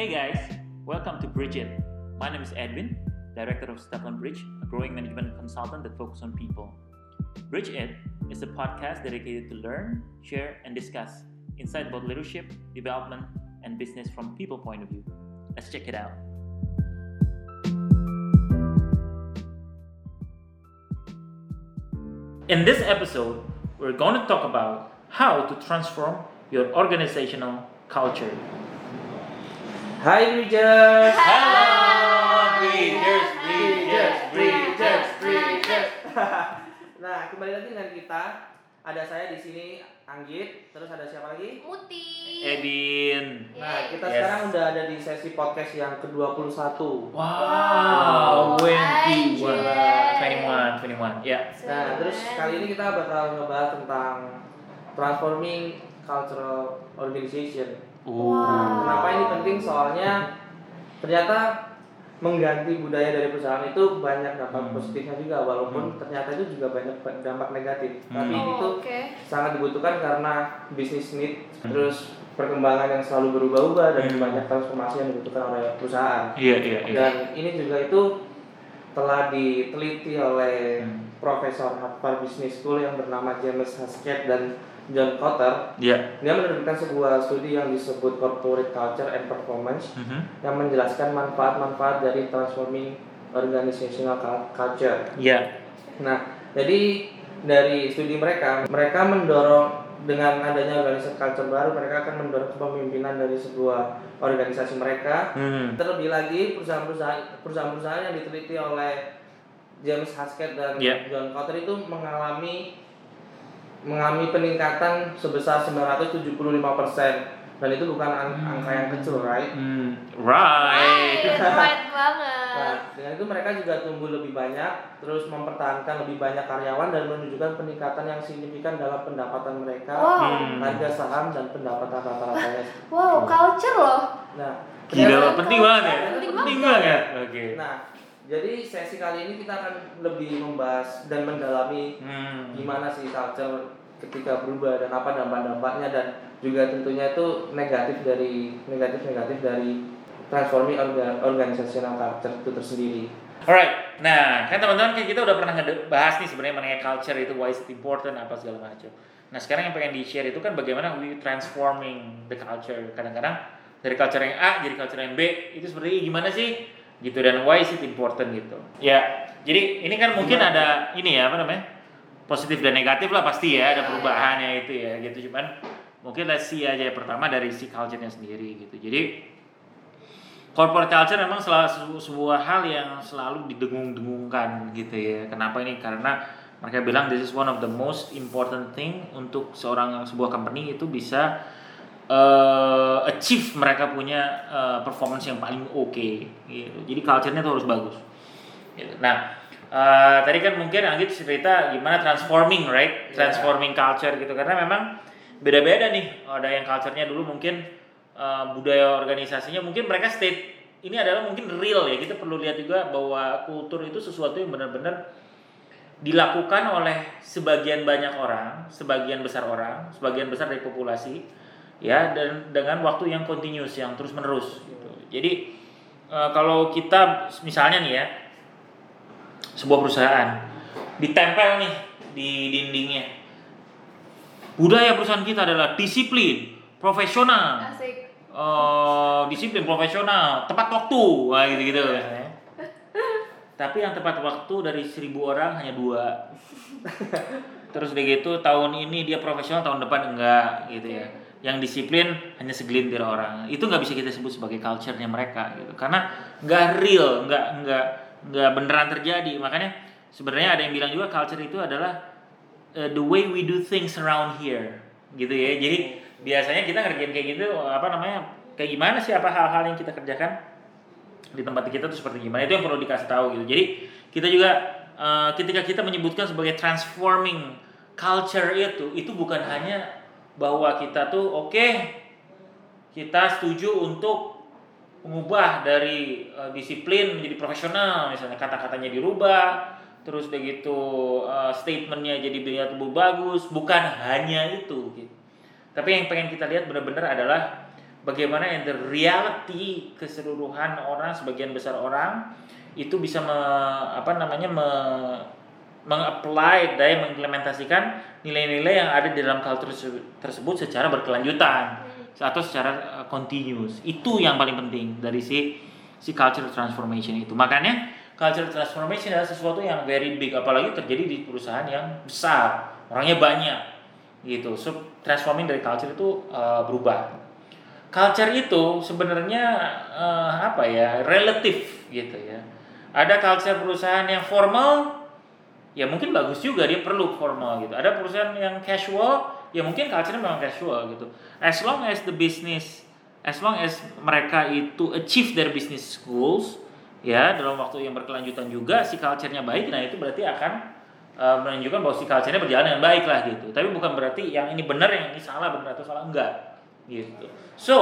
Hey guys, welcome to Bridge. My name is Edwin, Director of Stefan Bridge, a growing management consultant that focuses on people. Bridge It is a podcast dedicated to learn, share, and discuss insight about leadership, development, and business from people point of view. Let's check it out. In this episode, we're going to talk about how to transform your organizational culture. Hai Bridgers. Halo, Bridgers, Bridgers, Bridgers, Bridgers. nah, kembali lagi dengan kita. Ada saya di sini Anggit, terus ada siapa lagi? Muti. Edin. Nah, kita Yes. sekarang udah ada di sesi podcast yang ke-21. Wow, Wow, 21, anjir. 21, 21, ya. Nah, terus kali ini kita bakal ngebahas tentang transforming cultural organization. Uh, Wow. Kenapa ini penting? Soalnya ternyata mengganti budaya dari perusahaan itu banyak dampak Hmm. positifnya juga walaupun ternyata itu juga banyak dampak negatif. Hmm. Tapi Oh, itu Oke. sangat dibutuhkan karena bisnis need terus perkembangan yang selalu berubah-ubah dan Hmm. banyak transformasi yang dibutuhkan oleh perusahaan. Iya, iya, iya. Dan ini juga itu telah diteliti oleh Hmm. Profesor Harvard Business School yang bernama James Haskett dan John Kotter Iya. dia menerbitkan sebuah studi yang disebut Corporate Culture and Performance Mhm. yang menjelaskan manfaat-manfaat dari transforming organizational cul- culture. Iya. Nah, jadi dari studi mereka, mereka mendorong dengan adanya organisasi culture baru, mereka akan mendorong kepemimpinan dari sebuah organisasi mereka. Hmm. Terlebih lagi perusahaan-perusahaan perusahaan-perusahaan yang diteliti oleh James Haskett dan Iya. John Kotter itu mengalami mengalami peningkatan sebesar 975% dan itu bukan ang- angka yang kecil, right? Hmm. Right. Right, right Nah, banget. dengan itu mereka juga tumbuh lebih banyak, terus mempertahankan lebih banyak karyawan dan menunjukkan peningkatan yang signifikan dalam pendapatan mereka, Wow. Hmm. harga saham dan pendapatan rata-ratanya. Wow, culture loh. Nah, Gila, penting banget ya. Penting banget. banget. Oke. Nah, jadi sesi kali ini kita akan lebih membahas dan mendalami Hmm. gimana sih culture ketika berubah dan apa dampak-dampaknya dan juga tentunya itu negatif dari negatif-negatif dari transforming orga, organizational culture itu tersendiri. Alright, nah kan teman-teman kita udah pernah bahas nih sebenarnya mengenai culture itu why is it important apa segala macam. Nah sekarang yang pengen di share itu kan bagaimana we transforming the culture. Kadang-kadang dari culture yang A jadi culture yang B itu seperti gimana sih gitu dan why is it important gitu. Ya jadi ini kan mungkin Gimana? ada ini ya apa namanya positif dan negatif lah pasti ya ada perubahannya itu ya gitu cuman mungkin let's see aja pertama dari si culture-nya sendiri gitu. Jadi corporate culture memang selalu sebuah hal yang selalu didengung-dengungkan gitu ya. Kenapa ini? Karena mereka bilang this is one of the most important thing untuk seorang sebuah company itu bisa uh, achieve mereka punya uh, performance yang paling oke gitu. Jadi culture-nya tuh harus bagus. Gitu. Nah, uh, tadi kan mungkin Anggit cerita gimana transforming right? Yeah. Transforming culture gitu karena memang beda-beda nih. Ada yang culture-nya dulu mungkin uh, budaya organisasinya mungkin mereka state ini adalah mungkin real ya. Kita perlu lihat juga bahwa kultur itu sesuatu yang benar-benar dilakukan oleh sebagian banyak orang, sebagian besar orang, sebagian besar dari populasi ya dan dengan waktu yang continuous yang terus menerus gitu. Jadi uh, kalau kita misalnya nih ya sebuah perusahaan ditempel nih di dindingnya. Budaya perusahaan kita adalah disiplin profesional. Asik. eh, disiplin profesional tepat waktu. Wah gitu gitu tapi yang tepat waktu dari seribu orang hanya dua. Terus udah gitu tahun ini dia profesional tahun depan enggak gitu ya yang disiplin hanya segelintir orang. Itu nggak bisa kita sebut sebagai culture-nya mereka gitu. Karena nggak real nggak nggak nggak beneran terjadi. Makanya sebenarnya ada yang bilang juga culture itu adalah uh, the way we do things around here gitu ya. Jadi biasanya kita ngerjain kayak gitu apa namanya kayak gimana sih apa hal-hal yang kita kerjakan di tempat kita tuh seperti gimana. Itu yang perlu dikasih tahu gitu. Jadi kita juga uh, ketika kita menyebutkan sebagai transforming culture itu itu bukan hanya bahwa kita tuh oke kita setuju untuk mengubah dari uh, disiplin menjadi profesional misalnya kata-katanya dirubah terus begitu uh, statementnya jadi biar lebih bagus bukan hanya itu gitu. Tapi yang pengen kita lihat benar-benar adalah bagaimana in the reality keseluruhan orang sebagian besar orang itu bisa me, apa namanya me, mengapply dan mengimplementasikan nilai-nilai yang ada di dalam culture tersebut- secara berkelanjutan atau secara uh, continuous. Itu yang paling penting dari si si culture transformation itu. Makanya culture transformation adalah sesuatu yang very big apalagi terjadi di perusahaan yang besar orangnya banyak gitu. So transforming dari culture itu uh, berubah. Culture itu sebenarnya uh, apa ya relatif gitu ya. Ada culture perusahaan yang formal ya mungkin bagus juga dia perlu formal gitu. Ada perusahaan yang casual ya mungkin culture-nya memang casual gitu. As long as the business as long as mereka itu achieve their business goals ya dalam waktu yang berkelanjutan juga si culture-nya baik nah itu berarti akan uh, menunjukkan bahwa si culture-nya berjalan dengan baik lah gitu. Tapi bukan berarti yang ini benar yang ini salah benar atau salah enggak gitu. So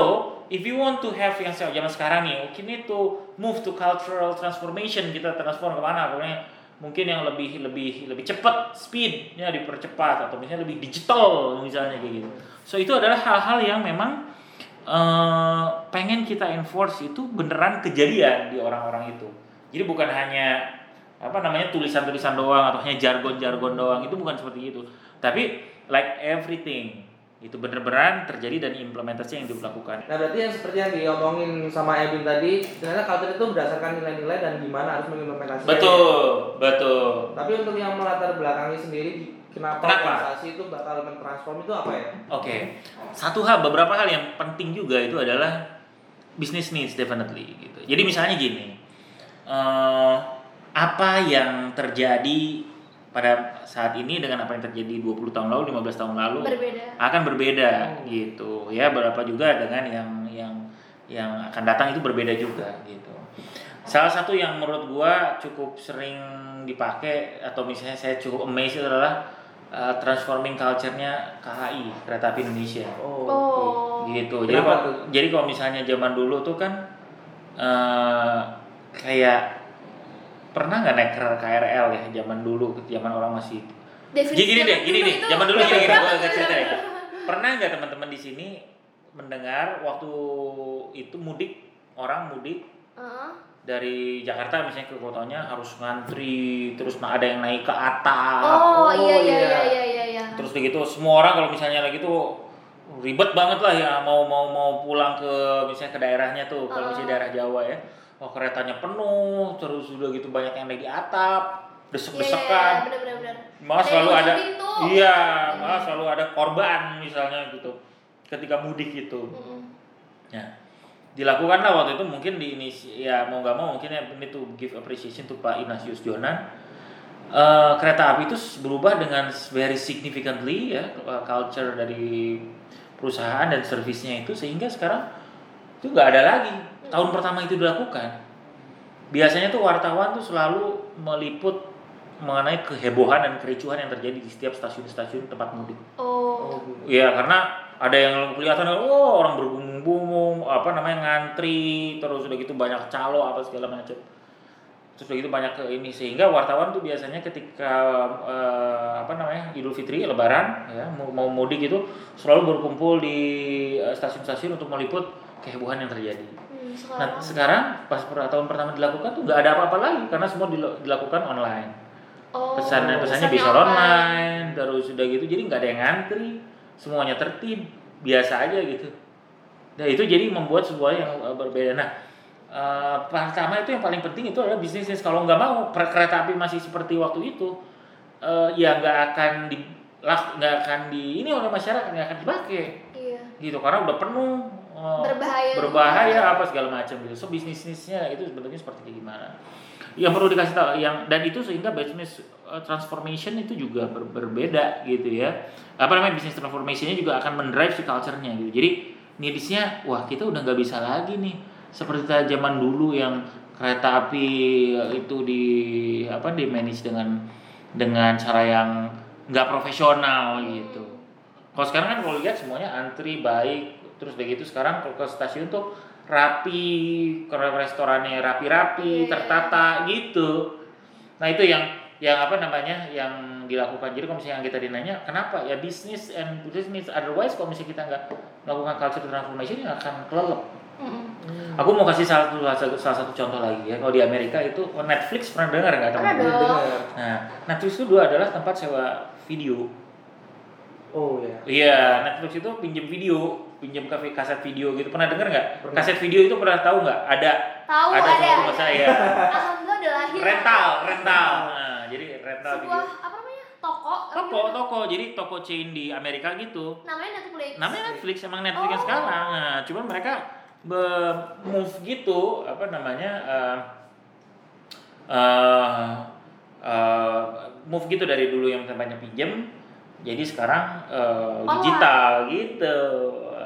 if you want to have yang zaman sekarang nih need to move to cultural transformation kita transform ke mana pokoknya mungkin yang lebih lebih lebih cepat speednya dipercepat atau misalnya lebih digital misalnya kayak gitu. So itu adalah hal-hal yang memang eh, pengen kita enforce itu beneran kejadian di orang-orang itu. Jadi bukan hanya apa namanya tulisan-tulisan doang atau hanya jargon-jargon doang itu bukan seperti itu. Tapi like everything itu bener-beneran terjadi dan implementasi yang dilakukan Nah berarti yang seperti yang diomongin sama Edwin tadi, ternyata culture itu berdasarkan nilai-nilai dan gimana harus mengimplementasikannya. betul betul Tapi untuk yang melatar belakangi sendiri, kenapa, Kenapa? organisasi itu bakal mentransform itu apa ya? Oke, satu hal, beberapa hal yang penting juga itu adalah business needs definitely gitu. Jadi misalnya gini, eh, apa yang terjadi pada saat ini dengan apa yang terjadi 20 tahun lalu, 15 tahun lalu Berbeda. akan berbeda Hmm. gitu ya. Berapa juga dengan yang yang yang akan datang itu berbeda juga gitu. Salah satu yang menurut gua cukup sering dipakai atau misalnya saya cukup amazed itu adalah uh, transforming culture-nya KAI Kereta Api Indonesia Oh. gitu. Jadi Kenapa kalau tuh? jadi kalau misalnya zaman dulu tuh kan eh kayak pernah nggak naik KRL ya zaman dulu zaman orang masih Definisi gini deh, gini nih, zaman dulu gini gini, tuh? cerita ya. Pernah nggak teman-teman di sini mendengar waktu itu mudik orang mudik Heeh. dari Jakarta misalnya ke kotanya harus ngantri, terus nah ada yang naik ke atap, Oh, Oh, iya iya iya. iya iya iya terus begitu semua orang kalau misalnya lagi tuh ribet banget lah ya mau mau mau pulang ke misalnya ke daerahnya tuh kalau misalnya Ah. daerah Jawa ya, oh keretanya penuh, terus udah gitu banyak yang naik di atap, Iya, desek-desekan, bener bener bener. malah selalu ada pintu. iya malah selalu ada korban misalnya gitu ketika mudik gitu Mm-mm. ya dilakukanlah waktu itu mungkin di ini ya mau nggak mau mungkin ya ini to give appreciation to Pak Ignatius Jonan Eh, kereta api itu berubah dengan very significantly ya eh, culture dari perusahaan dan servisnya itu sehingga sekarang itu nggak ada lagi tahun pertama itu dilakukan biasanya tuh wartawan tuh selalu meliput mengenai kehebohan dan kericuhan yang terjadi di setiap stasiun-stasiun tempat mudik Oh. Iya karena ada yang kelihatan oh orang berbumbung-bumbung apa namanya ngantri terus udah gitu banyak calo apa segala macam terus udah gitu banyak ke ini sehingga wartawan tuh biasanya ketika eh, apa namanya Idul Fitri Lebaran ya mau, mau mudik itu selalu berkumpul di eh, stasiun-stasiun untuk meliput kehebohan yang terjadi. Hmm, Nah sekarang. sekarang pas per- tahun pertama dilakukan tuh nggak ada apa-apa lagi karena semua dilakukan online. Oh, pesannya pesannya bisa online. terus sudah gitu jadi nggak ada yang ngantri semuanya tertib biasa aja gitu. Nah itu jadi membuat sebuah yang uh, berbeda. Nah uh, pertama itu yang paling penting itu adalah bisnis kalau nggak mau per- kereta api masih seperti waktu itu uh, ya nggak akan di nggak akan di ini oleh masyarakat nggak akan dipakai. Iya. gitu karena udah penuh uh, Berbahaya. berbahaya apa segala macam gitu. So bisnisnya itu sebenarnya seperti kayak gimana? Yang perlu dikasih tahu yang dan itu sehingga business uh, transformation itu juga ber- berbeda gitu ya. Apa namanya business transformationnya juga akan mendrive si culture-nya gitu. Jadi needs-nya wah kita udah nggak bisa lagi nih seperti zaman dulu yang kereta api itu di apa di manage dengan dengan cara yang nggak profesional gitu. Kalau sekarang kan kalau lihat semuanya antri baik, terus begitu sekarang kalau ke stasiun tuh rapi, ke restorannya rapi-rapi, Iya. tertata gitu. Nah itu yang yang apa namanya yang dilakukan. Jadi kalau misalnya kita dinanya, kenapa ya bisnis and business otherwise kalau misalnya kita nggak melakukan culture transformation ya akan kelelep. Mm-mm. Aku mau kasih salah satu salah satu contoh lagi ya. Kalau di Amerika itu oh, Netflix pernah dengar nggak teman? Nah, Netflix itu dua adalah tempat sewa video. Oh ya. Iya, Netflix itu pinjam video, pinjam kafe kaset video gitu. Pernah dengar nggak? Kaset video itu pernah tahu nggak? Ada Tahu ada, ada. rumah saya. Alhamdulillah udah lahir. rental, rental. Nah, jadi rental Sebuah video. apa namanya? Toko. Toko, gimana? toko. Jadi toko chain di Amerika gitu. Namanya Netflix. Namanya Netflix, emang Netflix yang Oh. sekarang. Nah, cuman mereka be- move gitu, apa namanya? eh eh, eh, move gitu dari dulu yang tempatnya pinjem, jadi sekarang Online. digital gitu.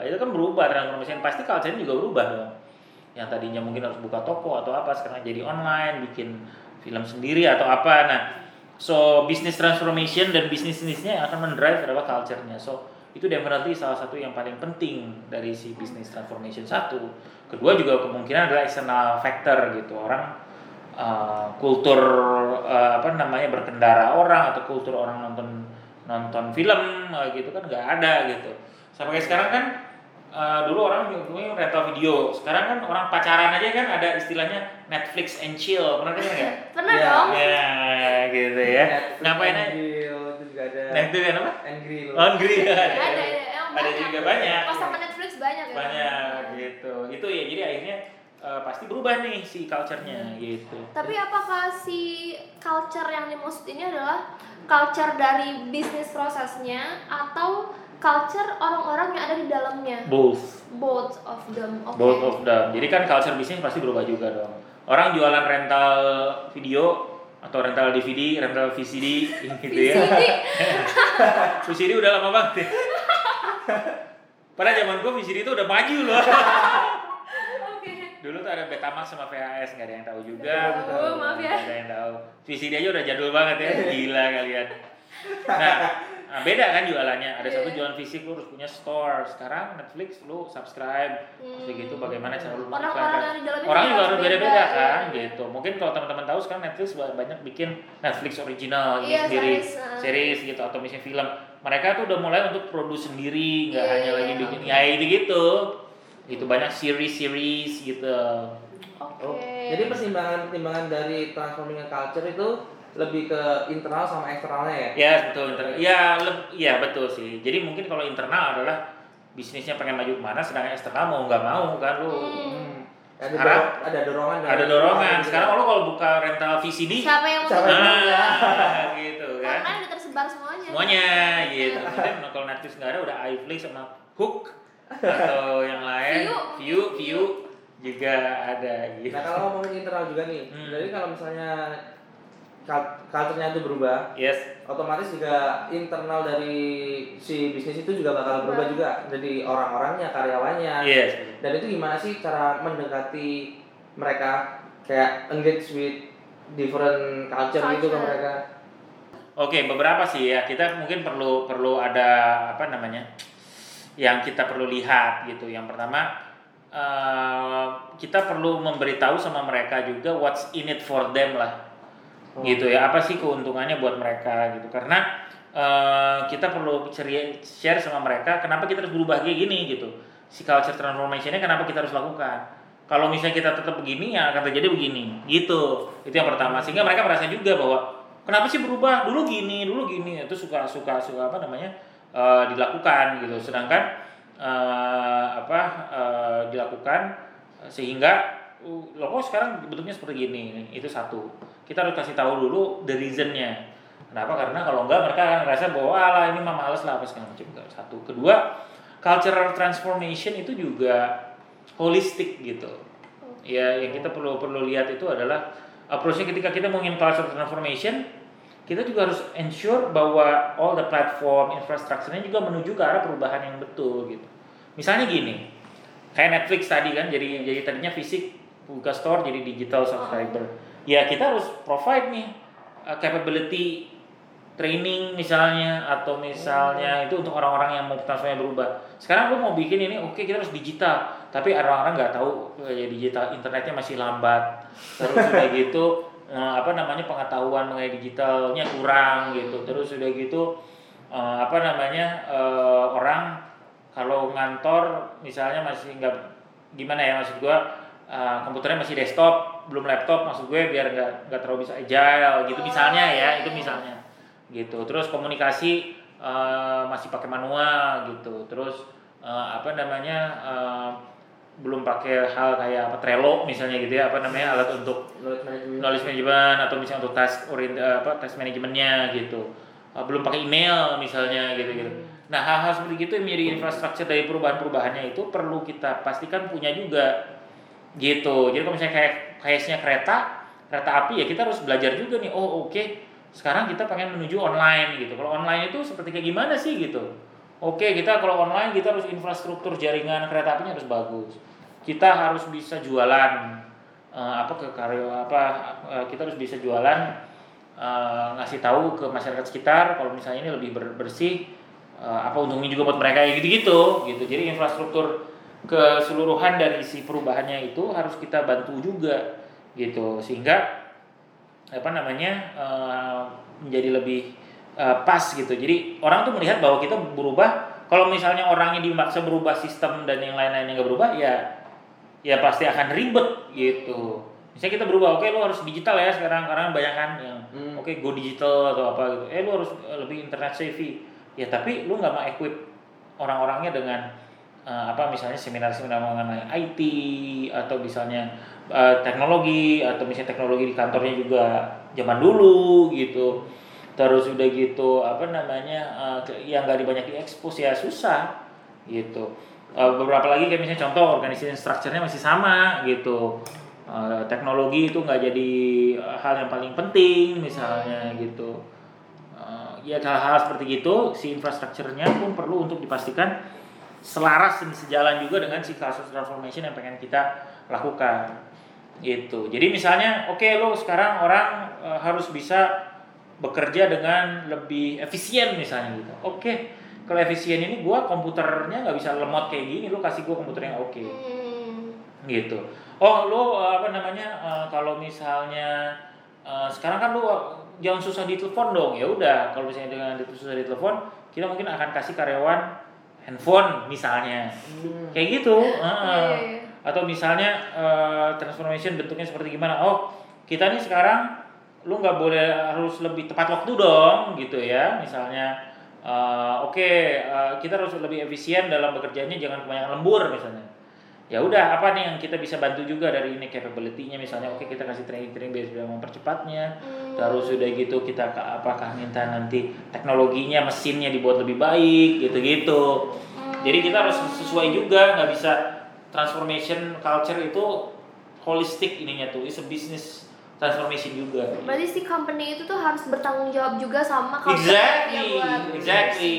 Itu kan berubah transformation. Pasti culture juga berubah dong. Yang tadinya mungkin harus buka toko atau apa, sekarang jadi online, bikin film sendiri atau apa. Nah, so business transformation dan bisnis-bisnisnya yang akan mendrive adalah culture-nya. So itu definitely salah satu yang paling penting dari si business transformation satu. Kedua juga kemungkinan adalah external factor gitu orang uh, kultur uh, apa namanya berkendara orang atau kultur orang nonton nonton film uh, gitu kan nggak ada gitu. Sampai sekarang kan uh, dulu orang dulu rental video, sekarang kan orang pacaran aja kan ada istilahnya Netflix and chill, pernah dengar nggak? Pernah Iya. dong. Ya gitu ya. Netflix Ngapain and aja? Grill, itu juga ada. Nah itu kan apa? And Grill. Green. Ada, ada, Ada banyak. juga banyak. Pas sama Netflix banyak ya. banyak gitu itu ya jadi akhirnya eh, pasti berubah nih si culture-nya gitu Tapi apakah si culture yang dimaksud ini adalah culture dari bisnis prosesnya atau culture orang-orang yang ada di dalamnya? both Both of them. Oke. both of them jadi kan culture bisnis pasti berubah juga dong orang jualan rental video atau rental DVD, rental VCD gitu ya. VCD. VCD udah lama banget ya. Pada zaman gua VCD itu udah maju loh. Dulu tuh ada Betamax sama VHS, nggak ada yang tahu juga. Tahu, maaf ya. Nggak ada yang tahu. VCD aja udah jadul banget ya, gila kalian. Nah, nah, beda kan jualannya. Ada satu Iya. jualan fisik lu harus punya store. Sekarang Netflix lu subscribe. Terus gitu bagaimana cara lu di dalamnya Orang juga harus beda-beda beda, kan iya. gitu. Mungkin kalau teman-teman tahu sekarang Netflix banyak bikin Netflix original ini Iya, sendiri, series, uh. series gitu atau misalnya film. Mereka tuh udah mulai untuk produce sendiri, nggak Iya, hanya iya, lagi iya. bikin ya itu gitu. Itu banyak series-series gitu. Oke. Oh, jadi pertimbangan-pertimbangan dari transforming culture itu lebih ke internal sama eksternalnya ya? Ya betul inter- ya ya betul sih. Jadi mungkin kalau internal adalah bisnisnya pengen maju ke mana, sedangkan eksternal mau nggak mau kan lu Hmm. Ada, Sekarang dor- ada dorongan dari ada dorongan. Sekarang ya. lo kalau buka rental VCD, Siapa yang Siapa yang mau? ah, gitu kan. Karena udah tersebar semuanya. Semuanya gitu. Kemudian kalau Netflix nggak ada udah iFlix sama Hook atau yang lain, View. View, View juga ada gitu. Nah kalau ngomongin internal juga nih, Hmm. jadi kalau misalnya culture-nya itu berubah, Yes. otomatis juga internal dari si bisnis itu juga bakal berubah juga dari orang-orangnya, karyawannya. Yes. Dan itu gimana sih cara mendekati mereka kayak engage with different culture, gitu ke Culture. mereka? Oke, beberapa sih ya. Kita mungkin perlu perlu ada apa namanya? Yang kita perlu lihat gitu. Yang pertama eh, kita perlu memberitahu sama mereka juga what's in it for them lah. Oh. Gitu ya. Apa sih keuntungannya buat mereka gitu. Karena eh, kita perlu ceria- share sama mereka kenapa kita harus berubah kayak gini gitu. Si culture transformation-nya kenapa kita harus lakukan. Kalau misalnya kita tetap begini ya akan terjadi begini. Gitu. Itu yang pertama. Sehingga mereka merasa juga bahwa kenapa sih berubah dulu gini dulu gini itu suka suka suka apa namanya eh, dilakukan gitu sedangkan eh, apa eh, dilakukan eh, sehingga uh, loh kok sekarang bentuknya seperti gini itu satu kita harus kasih tahu dulu the reasonnya. Kenapa? Karena kalau enggak mereka akan ngerasa bahwa alah ini mah males lah apa segala macam. Satu. Kedua cultural transformation itu juga holistik gitu. Ya yang kita perlu perlu lihat itu adalah approach-nya ketika kita mau ingin cultural transformation kita juga harus ensure bahwa all the platform infrastrukturnya juga menuju ke arah perubahan yang betul gitu. Misalnya gini kayak Netflix tadi kan jadi jadi tadinya fisik buka store jadi digital subscriber ya kita harus provide nih uh, capability training misalnya atau misalnya itu untuk orang-orang yang mau transfernya berubah. Sekarang lu mau bikin ini oke kita harus digital. Tapi orang-orang nggak tahu eh, ya digital internetnya masih lambat. Terus udah gitu eh, apa namanya pengetahuan mengenai digitalnya kurang gitu. Terus udah gitu eh, apa namanya eh, orang kalau ngantor misalnya masih nggak gimana ya maksud gua eh, komputernya masih desktop belum laptop maksud gue biar nggak nggak terlalu bisa agile gitu. Misalnya ya itu misalnya. Gitu. Terus komunikasi eh, masih pakai manual gitu. Terus eh, apa namanya eh, belum pakai hal kayak apa Trello misalnya gitu ya. Apa namanya alat untuk knowledge management. knowledge management atau misalnya untuk task orient apa task manajemennya gitu. Uh, belum pakai email misalnya gitu gitu. Nah hal-hal seperti itu yang menjadi infrastruktur dari perubahan-perubahannya itu perlu kita pastikan punya juga. Gitu. Jadi kalau misalnya kayak kayaknya kereta kereta api ya kita harus belajar juga nih oh oke sekarang kita pengen menuju online gitu. Kalau online itu seperti kayak gimana sih gitu? Oke kita kalau online kita harus infrastruktur jaringan kereta apinya harus bagus. Kita harus bisa jualan eh, apa ke karya apa eh, kita harus bisa jualan eh, ngasih tahu ke masyarakat sekitar kalau misalnya ini lebih ber- bersih eh, apa untungnya juga buat mereka ya gitu-gitu gitu. Jadi infrastruktur keseluruhan dari si perubahannya itu harus kita bantu juga gitu. Sehingga apa namanya eh, menjadi lebih eh, pas gitu. Jadi orang tuh melihat bahwa kita berubah. Kalau misalnya orangnya dimaksa berubah sistem dan yang lain-lainnya nggak berubah ya ya pasti akan ribet gitu. Misalnya kita berubah oke lo harus digital ya sekarang karena banyak kan yang Hmm. oke go digital atau apa gitu. Eh lo harus eh, lebih internet savvy. Ya tapi lu nggak mau equip orang-orangnya dengan eh, apa misalnya seminar-seminar mengenai IT atau misalnya eh, teknologi atau misalnya teknologi di kantornya juga zaman dulu gitu. Terus udah gitu apa namanya ke- yang gak banyak diekspos ya susah gitu. Eh, beberapa lagi kayak misalnya contoh organisasi structure-nya masih sama gitu. Eh, teknologi itu nggak jadi hal yang paling penting misalnya gitu. Eh, ya hal-hal seperti gitu si infrastrukturnya pun perlu untuk dipastikan selaras dan sejalan juga dengan si cultural transformation yang pengen kita lakukan. Gitu. Jadi misalnya oke lo sekarang orang eh, harus bisa bekerja dengan lebih efisien misalnya gitu. Oke kalau efisien ini gua komputernya nggak bisa lemot kayak gini lo kasih gua komputer yang oke. Hmm. gitu. Oh lo uh, apa namanya uh, kalau misalnya uh, sekarang kan lo jangan susah ditelepon dong. Ya udah kalau misalnya dengan susah ditelepon kita mungkin akan kasih karyawan handphone misalnya. Hmm. kayak gitu uh, iya, iya. atau misalnya uh, transformation bentuknya seperti gimana? Oh kita nih sekarang lu nggak boleh harus lebih tepat waktu dong gitu ya. Misalnya uh, oke uh, kita harus lebih efisien dalam bekerjanya jangan kebanyakan lembur misalnya ya udah apa nih yang kita bisa bantu juga dari ini capability-nya? Misalnya oke kita kasih training-training biar biar mempercepatnya. Hmm. terus udah gitu kita ke- apakah minta nanti teknologinya mesinnya dibuat lebih baik gitu-gitu. Hmm. jadi kita harus sesuai juga nggak bisa transformation culture itu holistic ininya tuh. Is a business transformation juga. Berarti si company itu tuh harus bertanggung jawab juga sama culture exactly exactly.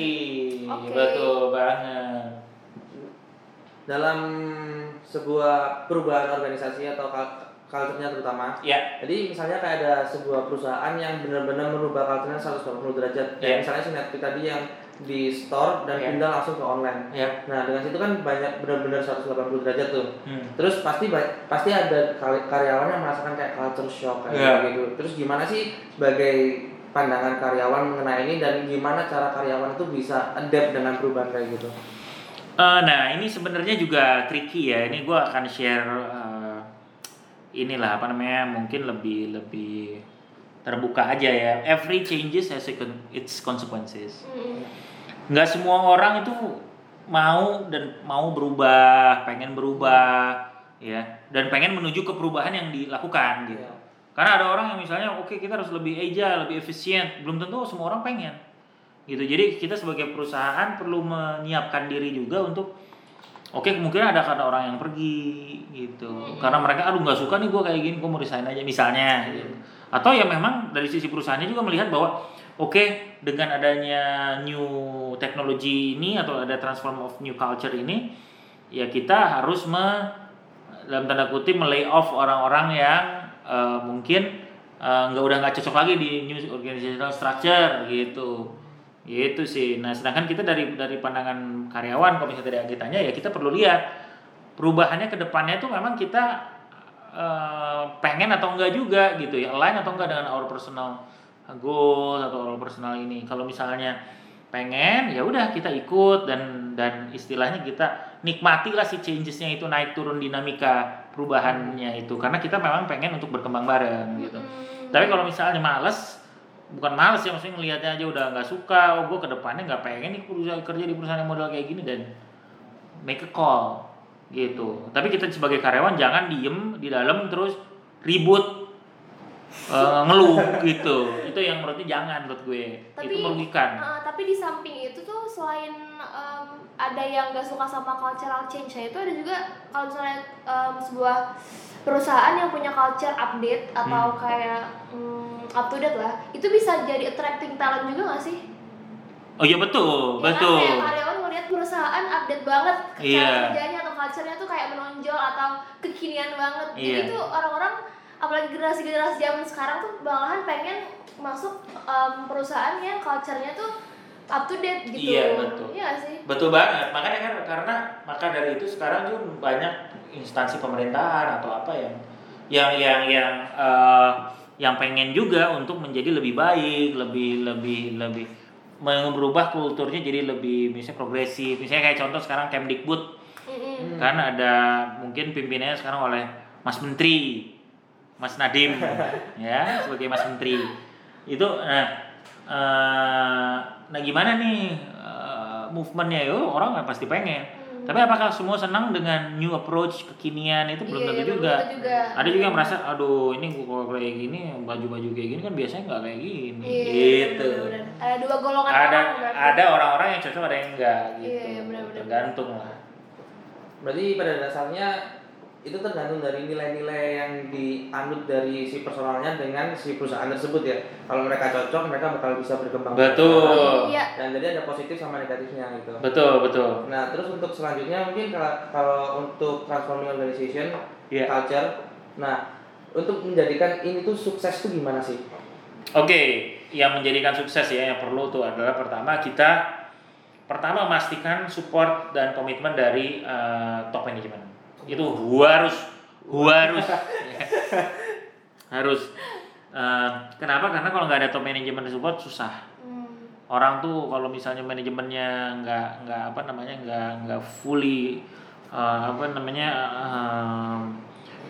Oke. betul banget. Dalam sebuah perubahan organisasi atau culture-nya terutama ya Jadi misalnya kayak ada sebuah perusahaan yang benar-benar merubah culture-nya 180 derajat. Iya. Kayak misalnya si Netflix tadi yang di store dan Iya. pindah langsung ke online. ya Nah, dengan situ kan banyak benar-benar 180 derajat tuh. hmm. Terus pasti pasti ada kar- karyawan yang merasakan kayak culture shock kayak Iya. gitu. Terus gimana sih sebagai pandangan karyawan mengenai ini dan gimana cara karyawan itu bisa adapt dengan perubahan kayak gitu? Eh, nah ini sebenarnya juga tricky ya ini gue akan share eh, inilah apa namanya mungkin lebih lebih terbuka aja ya every changes has its consequences Hmm. nggak semua orang itu mau dan mau berubah, pengen berubah, ya, dan pengen menuju ke perubahan yang dilakukan gitu. Iya. Karena ada orang yang misalnya, oke kita harus lebih agile, lebih efisien, belum tentu semua orang pengen, gitu. Jadi kita sebagai perusahaan perlu menyiapkan diri juga untuk, oke kemungkinan ada karena orang yang pergi, gitu. Karena mereka, aduh nggak suka nih gue kayak gini, gue mau resign aja misalnya. Gitu. Atau ya memang dari sisi perusahaannya juga melihat bahwa Oke, dengan adanya new technology ini atau ada transform of new culture ini, ya kita harus me, dalam tanda kutip melay off orang-orang yang eh, mungkin eh, nggak udah nggak cocok lagi di new organizational structure gitu, gitu sih. Nah, sedangkan kita dari dari pandangan karyawan, kalau misalnya dari agitanya ya kita perlu lihat perubahannya ke depannya itu memang kita eh, pengen atau enggak juga gitu ya. Align atau enggak dengan our personal goals atau our personal ini. Kalau misalnya pengen ya udah kita ikut dan dan istilahnya kita nikmati lah si changesnya itu naik turun dinamika perubahannya itu. Karena kita memang pengen untuk berkembang bareng gitu. Tapi kalau misalnya males bukan males ya maksudnya ngelihatnya aja udah nggak suka. Oh gue ke depannya nggak pengen nih kerja di perusahaan yang model kayak gini dan make a call gitu. Tapi kita sebagai karyawan jangan diem di dalam terus ribut eh, ngeluh gitu. Itu yang menurutnya jangan menurut gue. Tapi, itu merugikan. Uh, tapi di samping itu tuh selain um, ada yang gak suka sama cultural change itu ada juga kalau misalnya um, sebuah perusahaan yang punya culture update atau Hmm. kayak um, up to date lah itu bisa jadi attracting talent juga gak sih? oh iya betul Ya kan, betul kayak karyawan ngeliat perusahaan update banget cara Iya. kerjanya atau culture-nya tuh kayak menonjol atau kekinian banget. Jadi Iya. tuh orang-orang apalagi generasi-generasi zaman sekarang tuh malahan pengen masuk um, perusahaan yang culture-nya tuh up to date gitu. Iya, betul. Iya sih? Betul banget. Makanya kan karena maka dari itu sekarang tuh banyak instansi pemerintahan atau apa yang yang yang yang eh, yang pengen juga untuk menjadi lebih baik, lebih lebih lebih merubah kulturnya jadi lebih misalnya progresif. Misalnya kayak contoh sekarang Kemdikbud Mm-mm. kan ada mungkin pimpinannya sekarang oleh Mas Menteri, Mas Nadim ya sebagai Mas Menteri. Itu nah eh, nah gimana nih eh, movementnya itu orang nggak pasti pengen. Tapi apakah semua senang dengan new approach kekinian itu belum Iya, tentu belum juga. juga. Ada juga yang merasa, aduh ini gua kalau kayak gini baju-baju kayak gini kan biasanya nggak kayak gini. Iya, gitu. bener-bener. Ada dua golongan Ada orang berarti. ada orang-orang yang cocok ada yang enggak gitu. Iya, iya, benar-benar. Tergantung lah. Berarti pada dasarnya itu tergantung dari nilai-nilai yang dianut dari si personalnya dengan si perusahaan tersebut ya. Kalau mereka cocok, mereka bakal bisa berkembang. Betul. Iya. Dan jadi ada positif sama negatifnya gitu. Betul, betul. Nah, terus untuk selanjutnya mungkin kalau, kalau untuk transforming organization, Iya. culture, nah untuk menjadikan ini tuh sukses tuh gimana sih? Oke, yang menjadikan sukses ya yang perlu tuh adalah pertama kita pertama memastikan support dan komitmen dari eh, top manajemen. Itu harus harus ya. harus Eh, kenapa? Karena kalau nggak ada top manajemen support susah. Hmm. Orang tuh kalau misalnya manajemennya nggak nggak apa namanya nggak nggak fully eh, apa namanya eh,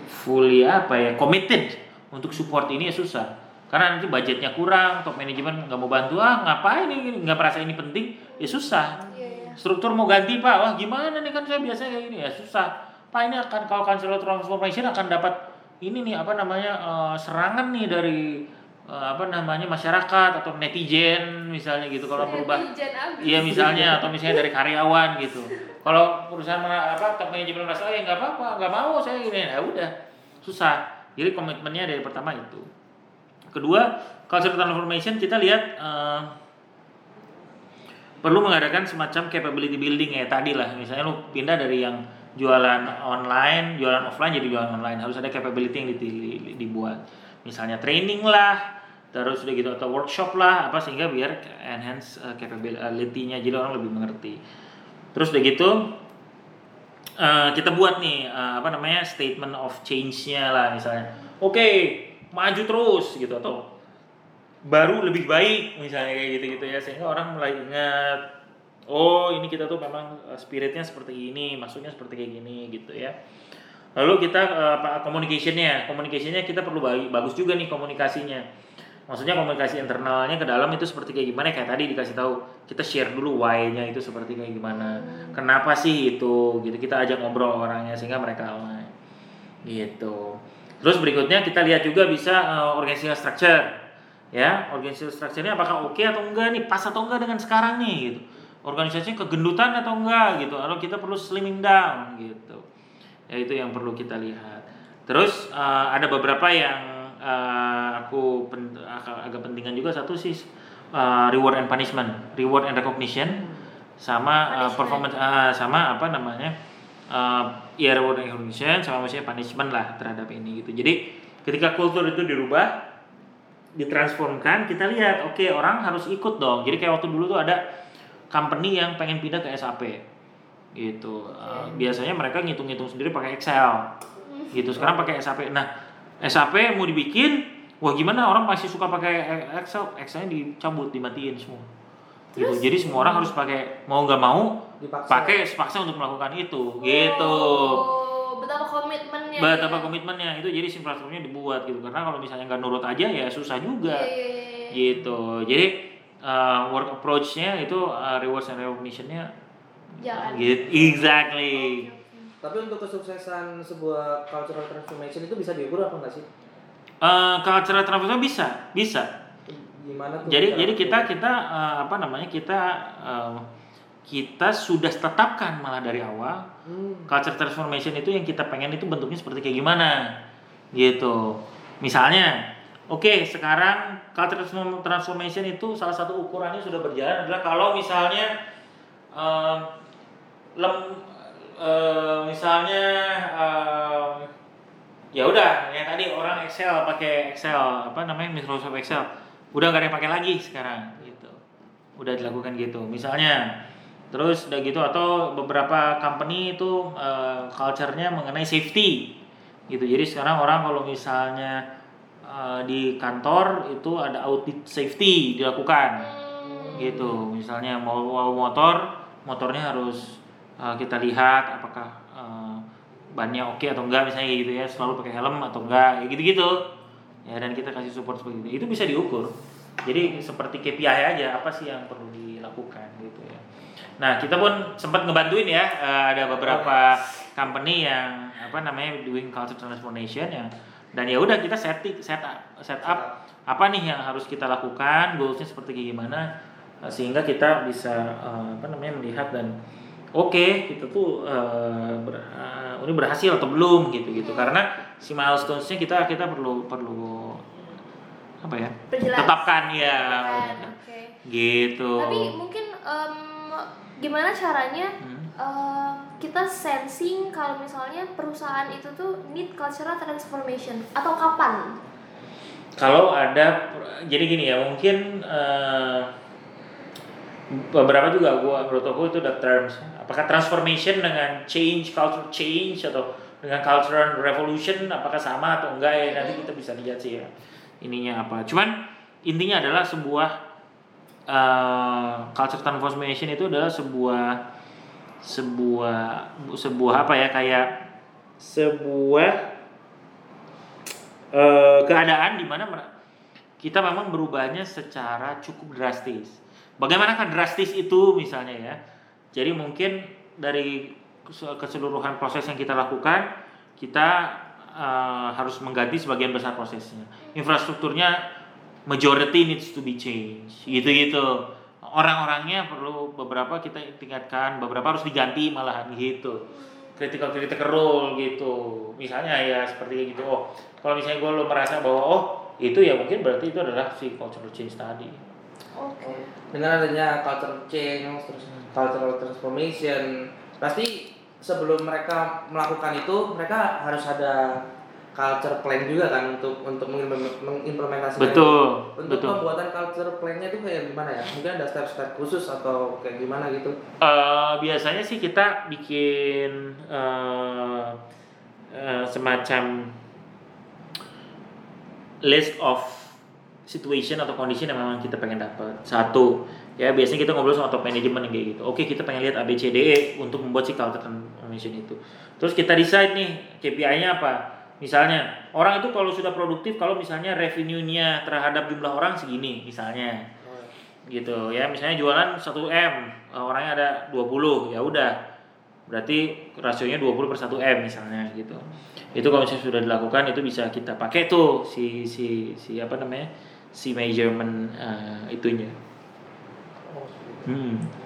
fully apa ya committed untuk support ini ya susah karena nanti budgetnya kurang top manajemen nggak mau bantu ah ngapain ini nggak merasa ini penting ya susah Iya, iya. struktur mau ganti pak wah gimana nih kan saya biasa kayak gini ya susah pak ini akan kalau cancel transformation akan dapat ini nih apa namanya eh, serangan nih dari eh, apa namanya masyarakat atau netizen misalnya gitu kalau berubah. Iya misalnya atau misalnya dari karyawan gitu. Kalau perusahaan mana- apa top manajemen merasa oh ya nggak apa-apa nggak mau saya gini ya udah susah. Jadi komitmennya dari pertama itu. Kedua culture transformation kita lihat eh, perlu mengadakan semacam capability building ya tadi lah misalnya lu pindah dari yang jualan online jualan offline jadi jualan online. Harus ada capability yang dibuat. Misalnya training lah terus udah gitu atau workshop lah apa sehingga biar enhance uh, capability-nya. Jadi orang lebih mengerti. Terus udah gitu uh, kita buat nih uh, apa namanya statement of change-nya lah misalnya. Oke maju terus gitu. Atau baru lebih baik misalnya kayak gitu-gitu ya. Sehingga orang mulai ingat oh ini kita tuh memang uh, spiritnya seperti ini maksudnya seperti kayak gini gitu ya. Lalu kita uh, communicationnya. Communicationnya kita perlu bagus juga nih komunikasinya. Maksudnya komunikasi internalnya ke dalam itu seperti kayak gimana? Kayak tadi dikasih tahu kita share dulu why-nya itu seperti kayak gimana. Kenapa sih itu? Gitu kita ajak ngobrol orangnya sehingga mereka align gitu. Terus berikutnya kita lihat juga bisa uh, organizational structure. Ya organizational structure-nya apakah oke atau enggak nih? Pas atau enggak dengan sekarang nih? Gitu organisasinya kegendutan atau enggak gitu. Atau kita perlu slimming down gitu. Ya itu yang perlu kita lihat. Terus uh, ada beberapa yang uh, aku pen- agak agak pentingan juga. Satu sih uh, reward and punishment. Reward and recognition. Sama uh, performance uh, sama apa namanya uh, ya reward and recognition sama maksudnya punishment lah terhadap ini gitu. Jadi ketika kultur itu dirubah ditransformkan kita lihat oke orang harus ikut dong. Jadi kayak waktu dulu tuh ada company yang pengen pindah ke SAP gitu. Uh, biasanya mereka ngitung-ngitung sendiri pakai Excel. Gitu. Sekarang pakai SAP nah SAP mau dibikin wah gimana? Orang masih suka pakai Excel. Excelnya dicabut dimatiin semua. Gitu. Jadi semua orang harus pakai mau nggak mau Dipaksa. pakai sepaksa untuk melakukan itu. Gitu. Oh, betapa komitmennya. betapa ya. komitmennya. Itu jadi infrastrukturnya dibuat gitu. Karena kalau misalnya nggak nurut aja ya susah juga. Iya, iya, iya, iya. gitu. Jadi uh, work approach-nya itu uh, rewards and recognition-nya Jalan. gitu exactly Tapi untuk kesuksesan sebuah cultural transformation itu bisa diukur apa enggak sih? uh, cultural transformation bisa bisa Gimana tuh? jadi jadi kita kita uh, apa namanya kita uh, kita sudah tetapkan malah dari awal Hmm. culture transformation itu yang kita pengen itu bentuknya seperti kayak gimana gitu misalnya oke sekarang culture transform- transformation itu salah satu ukurannya sudah berjalan adalah kalau misalnya em, lem eh, misalnya em, ya udah yang tadi orang Excel pakai Excel apa namanya Microsoft Excel. Udah nggak ada yang pakai lagi sekarang gitu. Udah dilakukan gitu. Misalnya terus udah gitu atau beberapa company itu eh, culture-nya mengenai safety gitu. Jadi sekarang orang kalau misalnya eh, di kantor itu ada audit safety dilakukan. Gitu misalnya mau, mau motor motornya harus eh, kita lihat apakah eh, bannya oke atau enggak misalnya kayak gitu ya selalu pakai helm atau enggak ya gitu gitu ya dan kita kasih support seperti itu. Itu bisa diukur. Jadi seperti KPI aja apa sih yang perlu dilakukan gitu ya. Nah kita pun sempat ngebantuin ya eh, ada beberapa company yang apa namanya doing culture transformation yang dan ya udah kita set set up set up. Apa nih yang harus kita lakukan? Goalsnya seperti gimana? Eh, sehingga kita bisa eh, apa namanya melihat dan oke kita tuh eh, ber- eh, ini berhasil atau belum gitu gitu karena si milestonesnya kita kita perlu perlu apa ya? Perjelas. tetapkan ya. Oke. gitu. Tapi mungkin em, gimana caranya Hmm. Kita sensing kalau misalnya perusahaan itu tuh need cultural transformation atau kapan? kalau ada jadi gini ya mungkin eh, beberapa juga gua menurut aku itu ada terms. Apakah transformation dengan change culture change atau dengan cultural revolution apakah sama atau enggak ya? Nanti kita bisa lihat sih ya ininya apa. Cuman intinya adalah sebuah eh, culture transformation itu adalah sebuah sebuah sebuah apa ya kayak sebuah eh, keadaan di mana kita memang berubahnya secara cukup drastis. Bagaimanakah drastis itu misalnya ya? Jadi mungkin dari kes- keseluruhan proses yang kita lakukan, kita eh, harus mengganti sebagian besar prosesnya. Infrastrukturnya majority needs to be changed, gitu-gitu. Orang-orangnya perlu beberapa kita tingkatkan, beberapa harus diganti malahan gitu. Critical critical role gitu. Misalnya ya seperti gitu oh kalau misalnya gue lo merasa bahwa oh itu ya mungkin berarti itu adalah si cultural change tadi. Oke. dengan adanya culture change terus cultural transformation. Pasti sebelum mereka melakukan itu mereka harus ada culture plan juga kan untuk untuk mengimplement- mengimplementasikan betul untuk betul. pembuatan culture plan-nya itu kayak gimana ya? Mungkin ada step-step khusus atau kayak gimana gitu? Eh, biasanya sih kita bikin eh, eh, semacam list of situation atau condition yang memang kita pengen dapat satu ya biasanya kita ngobrol sama top management kayak gitu. Oke kita pengen lihat ABCDE untuk membuat si culture transformation itu. Terus kita decide nih KPI-nya apa misalnya orang itu kalau sudah produktif kalau misalnya revenue-nya terhadap jumlah orang segini misalnya. Gitu ya misalnya jualan 1 M eh, orangnya ada 20 ya udah. Berarti rasionya 20 per 1 M misalnya gitu. Itu kalau misalnya sudah dilakukan itu bisa kita pakai tuh si si si apa namanya si measurement eh, itunya. Hmm.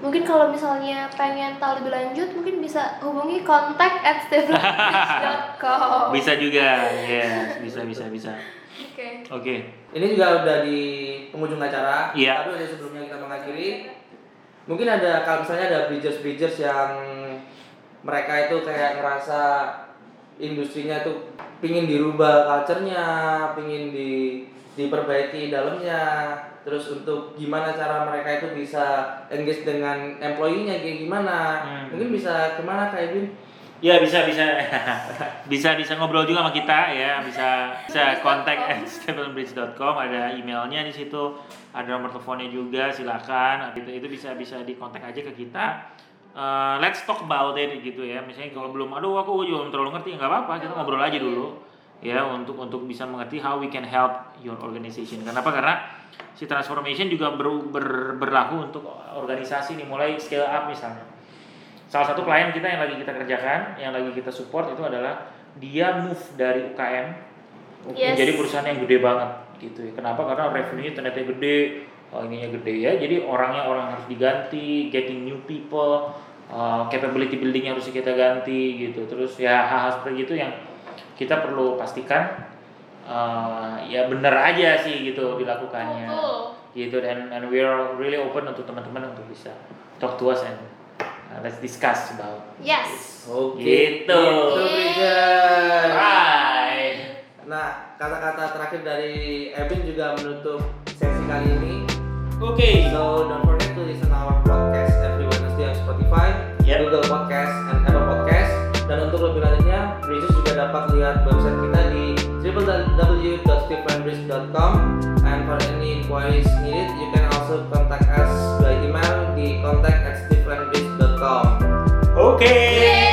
Mungkin kalau misalnya pengen tahu lebih lanjut, mungkin bisa hubungi kontak at bisa juga ya bisa bisa bisa Oke. oke ini juga udah di penghujung acara Iya. tapi udah sebelumnya kita mengakhiri mungkin ada kalau misalnya ada bridgers bridgers yang mereka itu kayak ngerasa industrinya itu pingin dirubah culture-nya pingin di diperbaiki dalamnya. Terus untuk gimana cara mereka itu bisa engage dengan employee-nya kayak gimana? Hmm. mungkin bisa ke mana kayak Bin Ya bisa bisa. Bisa bisa ngobrol juga sama kita ya. Bisa bisa kontak at stephenbridge.com ada emailnya di situ ada nomor teleponnya juga silakan. Itu itu bisa bisa dikontak aja ke kita. Eh, let's talk about it gitu ya. Misalnya kalau belum aduh aku juga belum terlalu ngerti. Nggak apa-apa kita ngobrol aja dulu ya untuk untuk bisa mengerti how we can help your organization kenapa karena si transformation juga ber- ber- berlaku untuk organisasi nih mulai scale up misalnya salah satu klien kita yang lagi kita kerjakan, yang lagi kita support itu adalah dia move dari UKM Yes. menjadi perusahaan yang gede banget gitu ya. Kenapa? Karena revenue ternyata gede, oh, ininya gede ya. Jadi orangnya orang harus diganti, getting new people, uh, capability building harus kita ganti gitu. Terus ya hal-hal seperti itu yang kita perlu pastikan uh, ya bener aja sih gitu dilakukannya Betul. gitu dan and we are really open untuk teman-teman untuk bisa talk to us and uh, let's discuss about Yes. Oke. Gitu. Gitu, right Nah, kata-kata terakhir dari Ebin juga menutup sesi kali ini. oke So don't forget to listen our podcast every Wednesday on Spotify, Yep. Google Podcast. Dapat lihat website kita di www.stephenbridge.com and for any inquiries needed, you can also contact us by email di contact at stephenbridge.com. oke